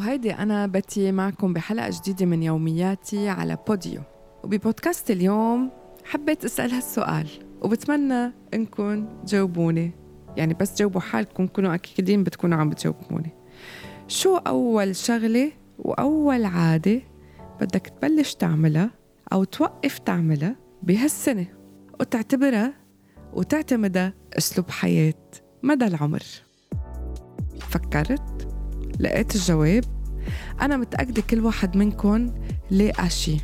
وهيدي أنا بتي معكم بحلقة جديدة من يومياتي على بوديو. وببودكاست اليوم حبيت أسأل هالسؤال وبتمنى إنكم تجاوبوني. يعني بس جاوبوا حالكم كونوا أكيدين بتكونوا عم بتجاوبوني. شو أول شغلة وأول عادة بدك تبلش تعملها أو توقف تعملها بهالسنة؟ وتعتبرها وتعتمدها أسلوب حياة مدى العمر. فكرت؟ لقيت الجواب؟ أنا متأكدة كل واحد منكم لاقى شي.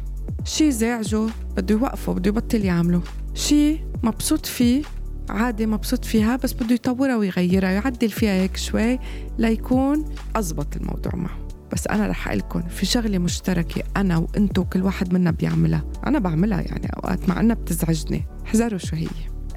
شي زعجه بده يوقفه بده يبطل يعمله. شي مبسوط فيه عادة مبسوط فيها بس بده يطورها ويغيرها يعدل فيها هيك شوي ليكون أزبط الموضوع معه. بس أنا رح لكم في شغلة مشتركة أنا وأنتو كل واحد منا بيعملها. أنا بعملها يعني أوقات مع أنها بتزعجني. احذروا شو هي.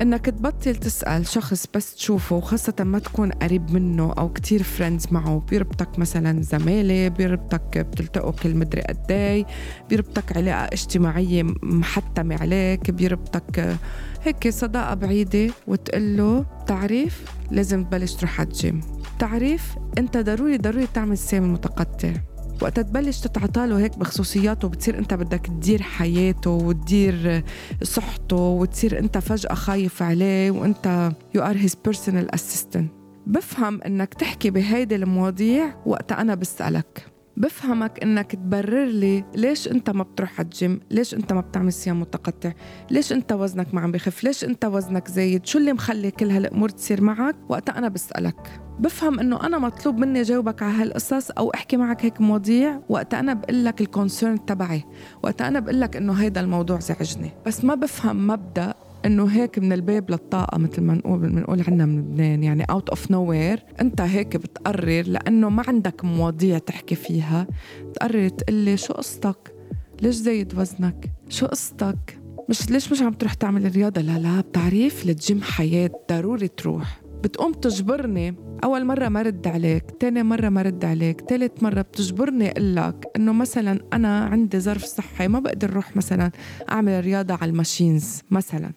إنك تبطل تسأل شخص بس تشوفه وخاصه ما تكون قريب منه أو كتير friends معه. بيربطك مثلا زمالة بيربطك بتلتقوا كل مدري قد بيربطك علاقة اجتماعية محتمة عليك بيربطك هيك صداقة بعيدة وتقول له بتعرف لازم تبلش تروح على الجيم تعريف أنت ضروري ضروري تعمل صيام متقطع وقت تبلش تتعاطى له هيك بخصوصياته بتصير أنت بدك تدير حياته وتدير صحته وتصير أنت فجأة خايف عليه وأنت you are his personal assistant بفهم إنك تحكي بهيدي المواضيع وقت أنا بسألك. بفهمك إنك تبرر لي ليش أنت ما بتروح على الجيم؟ ليش أنت ما بتعمل صيام متقطع؟ ليش أنت وزنك ما عم بخف؟ ليش أنت وزنك زايد؟ شو اللي مخلي كل هالأمور تصير معك؟ وقت أنا بسألك. بفهم إنه أنا مطلوب مني جاوبك على هالقصص أو أحكي معك هيك مواضيع وقت أنا بقول لك ال concern تبعي. وقت أنا بقول لك إنه هيدا الموضوع زعجني. بس ما بفهم مبدأ إنه هيك من الباب للطاقة مثل ما نقول بنقول عنا من لبنان يعني out of nowhere أنت هيك بتقرر لأنه ما عندك مواضيع تحكي فيها. تقرر تقلي شو قصتك؟ ليش زايد وزنك؟ شو قصتك؟ مش ليش مش عم تروح تعمل رياضة لا لا بتعريف الجيم حياة ضروري تروح. بتقوم تجبرني أول مرة ما رد عليك تاني مرة ما رد عليك تالت مرة بتجبرني أقول لك إنه مثلا أنا عندي ظرف صحي ما بقدر أروح مثلا أعمل رياضة على ال machines مثلا.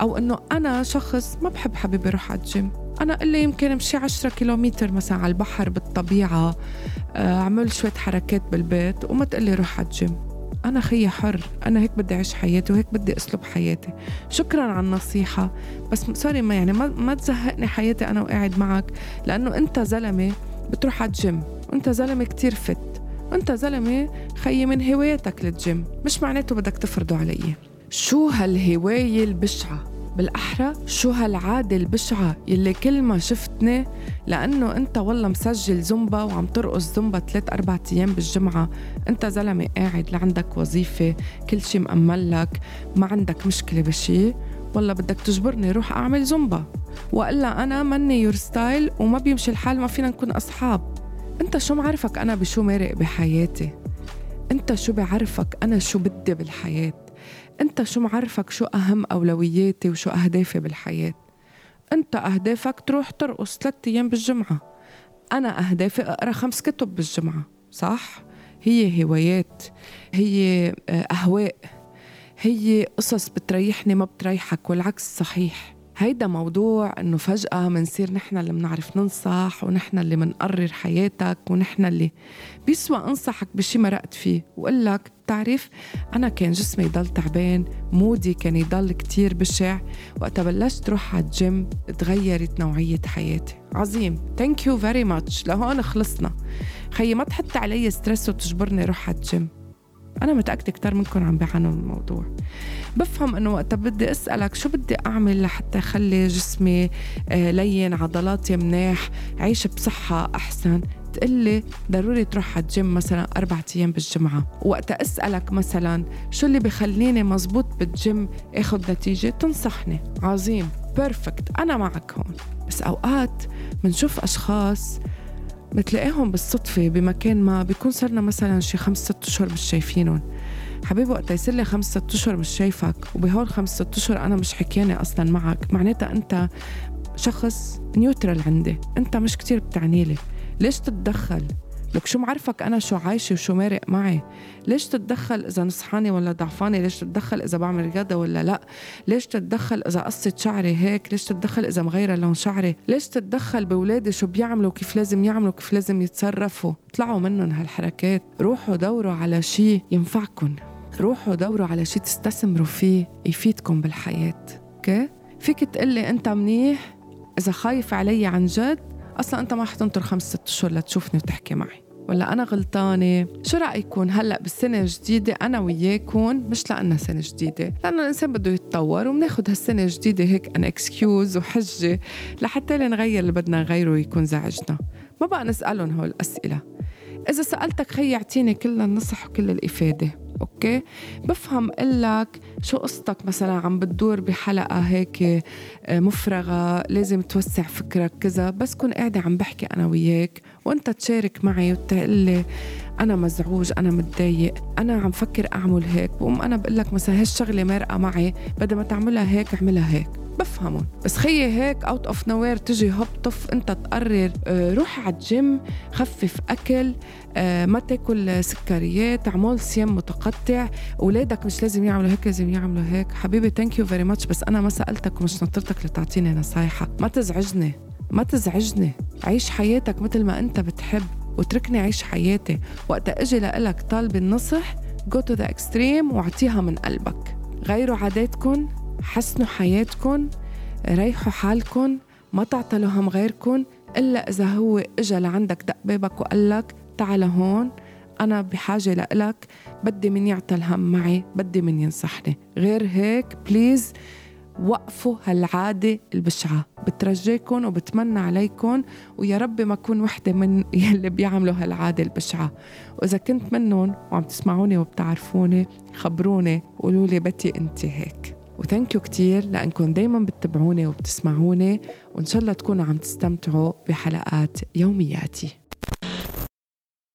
أو إنه أنا شخص ما بحب حبيبي أروح على الجيم. أنا اللي يمكن أمشي 10 كيلومتر مثلا على البحر بالطبيعة آه، أعمل شوية حركات بالبيت وما تقلي روح على الجيم. أنا خيي حر أنا هيك بدي أعيش حياتي وهيك بدي أسلب حياتي. شكرا على النصيحة بس sorry ما يعني ما, ما تزهقني حياتي أنا وقاعد معك لأنه أنت زلمة بتروح على الجيم وأنت زلمة كتير fit. وأنت زلمة خيي من هوايتك للجيم مش معناته بدك تفرضه علي. شو هالهواية البشعة؟ بالأحرى شو هالعادة البشعة يلي كل ما شفتني لأنه أنت والله مسجل زومبا وعم ترقص زومبا ثلاث أربع أيام بالجمعة. أنت زلمة قاعد لعندك وظيفة كل شي مأمن لك ما عندك مشكلة بشي. والله بدك تجبرني روح أعمل زومبا. وإلا أنا مني your style وما بيمشي الحال ما فينا نكون أصحاب. أنت شو معرفك أنا بشو مارق بحياتي؟ أنت شو بعرفك أنا شو بدي بالحياة؟ أنت شو معرفك شو أهم أولوياتي وشو أهدافي بالحياة؟ أنت أهدافك تروح ترقص ثلاثة أيام بالجمعة. أنا أهدافي أقرأ خمس كتب بالجمعة صح؟ هي هوايات هي آه، أهواء هي قصص بتريحني ما بتريحك والعكس صحيح. هيدا موضوع إنه فجأة منصير نحن اللي منعرف ننصح ونحن اللي منقرر حياتك ونحن اللي بيسوى أنصحك بشي مرقت فيه. وقول لك بتعرف أنا كان جسمي يضل تعبان mood ي كان يضل كتير بشع. وقت بلشت روح على الجيم تغيرت نوعية حياتي. عظيم. thank you very much لهون خلصنا. خيي ما تحط علي stress وتجبرني روح على الجيم. أنا متأكدة كتير منكم عم بيعانوا من الموضوع. بفهم إنه وقتها بدي أسألك شو بدي أعمل لحتى أخلي جسمي آه، لين عضلاتي مناح عيش بصحة أحسن؟ تقلي ضروري تروح على الجيم مثلا أربعة أيام بالجمعة. وقتها أسألك مثلا شو اللي بخليني مزبوط بالجيم آخذ نتيجة؟ تنصحني. عظيم. perfect أنا معك هون. بس أوقات بنشوف أشخاص بتلاقيهم بالصدفة بمكان ما بيكون صرنا مثلا شي خمس ست أشهر مش شايفينهم. حبيبي وقت يصير لي خمس ست أشهر مش شايفك وبهول خمس ست أشهر أنا مش حكياني أصلا معك. معناتها أنت شخص نيوترال عندي أنت مش كتير بتعني لي. ليش تتدخل؟ لك شو معرفك أنا شو عايشة وشو مارق معي؟ ليش تتدخل إذا نصحانة ولا ضعفانة؟ ليش تتدخل إذا بعمل رياضة ولا لأ؟ ليش تتدخل إذا قصت شعري هيك؟ ليش تتدخل إذا مغيرة لون شعري؟ ليش تتدخل بولادي شو بيعملوا كيف لازم يعملوا كيف لازم يتصرفوا؟ طلعوا منهم هالحركات. روحوا دوروا على شيء ينفعكم روحوا دوروا على شيء تستثمروا فيه يفيدكم بالحياة. okay؟ فيك تقلي أنت منيح؟ إذا خايف علي عن جد أصلا أنت ما حتنطر خمس ست أشهر لتشوفني وتحكي معي. ولا أنا غلطانة؟ شو رأيكم هلأ بالسنة الجديدة أنا وياكم مش لأنها سنة جديدة؟ لأنه الإنسان بده يتطور وبناخد هالسنة الجديدة هيك an excuse وحجة لحتى نغير اللي بدنا نغيره ويكون زعجنا. ما بقى نسألهم هول الأسئلة. إذا سألتك خي يعطيني كل النصح وكل الإفادة. okay؟ بفهم لك شو قصتك مثلا عم بتدور بحلقة هيك آه، مفرغة لازم توسع فكرك كذا بس كون قاعدة عم بحكي أنا وياك وأنت تشارك معي وتقول لي أنا مزعوج أنا متضايق أنا عم فكر أعمل هيك بقوم أنا بقول لك مثلا هالشغله مارقة معي بدل ما تعملها هيك اعملها هيك. بفهمهم. بس خيي هيك out of nowhere تجي هوب طف أنت تقرر آه، روح على الجيم خفف أكل آه، ما تاكل سكريات اعمل صيام متقطع. اولادك مش لازم يعملوا هيك لازم يعملوا هيك. حبيبي thank you very much بس أنا ما سألتك ومش نطرتك لتعطيني نصايحك ما تزعجني. ما تزعجني. عيش حياتك مثل ما أنت بتحب. وتركني عيش حياتي وقت أجي لك طالب النصح go to the extreme واعطيها من قلبك. غيروا عاداتكم حسنوا حياتكم ريحوا حالكم ما تعطلوا هم غيركم إلا إذا هو إجا لعندك دق بابك وقال لك تعال هون أنا بحاجة لإلك بدي من يعطل هم معي بدي من ينصحني. غير هيك please وقفوا هالعادة البشعة. بترجيكم وبتمنى عليكم ويا ربي ما أكون وحدة من يلي بيعملوا هالعادة البشعة. وإذا كنت منهم وعم تسمعوني وبتعرفوني خبروني قولوا لي بتي أنت هيك. و thank you كتير لأنكم دايما بتتبعوني وبتسمعوني وإن شاء الله تكونوا عم تستمتعوا بحلقات يومياتي.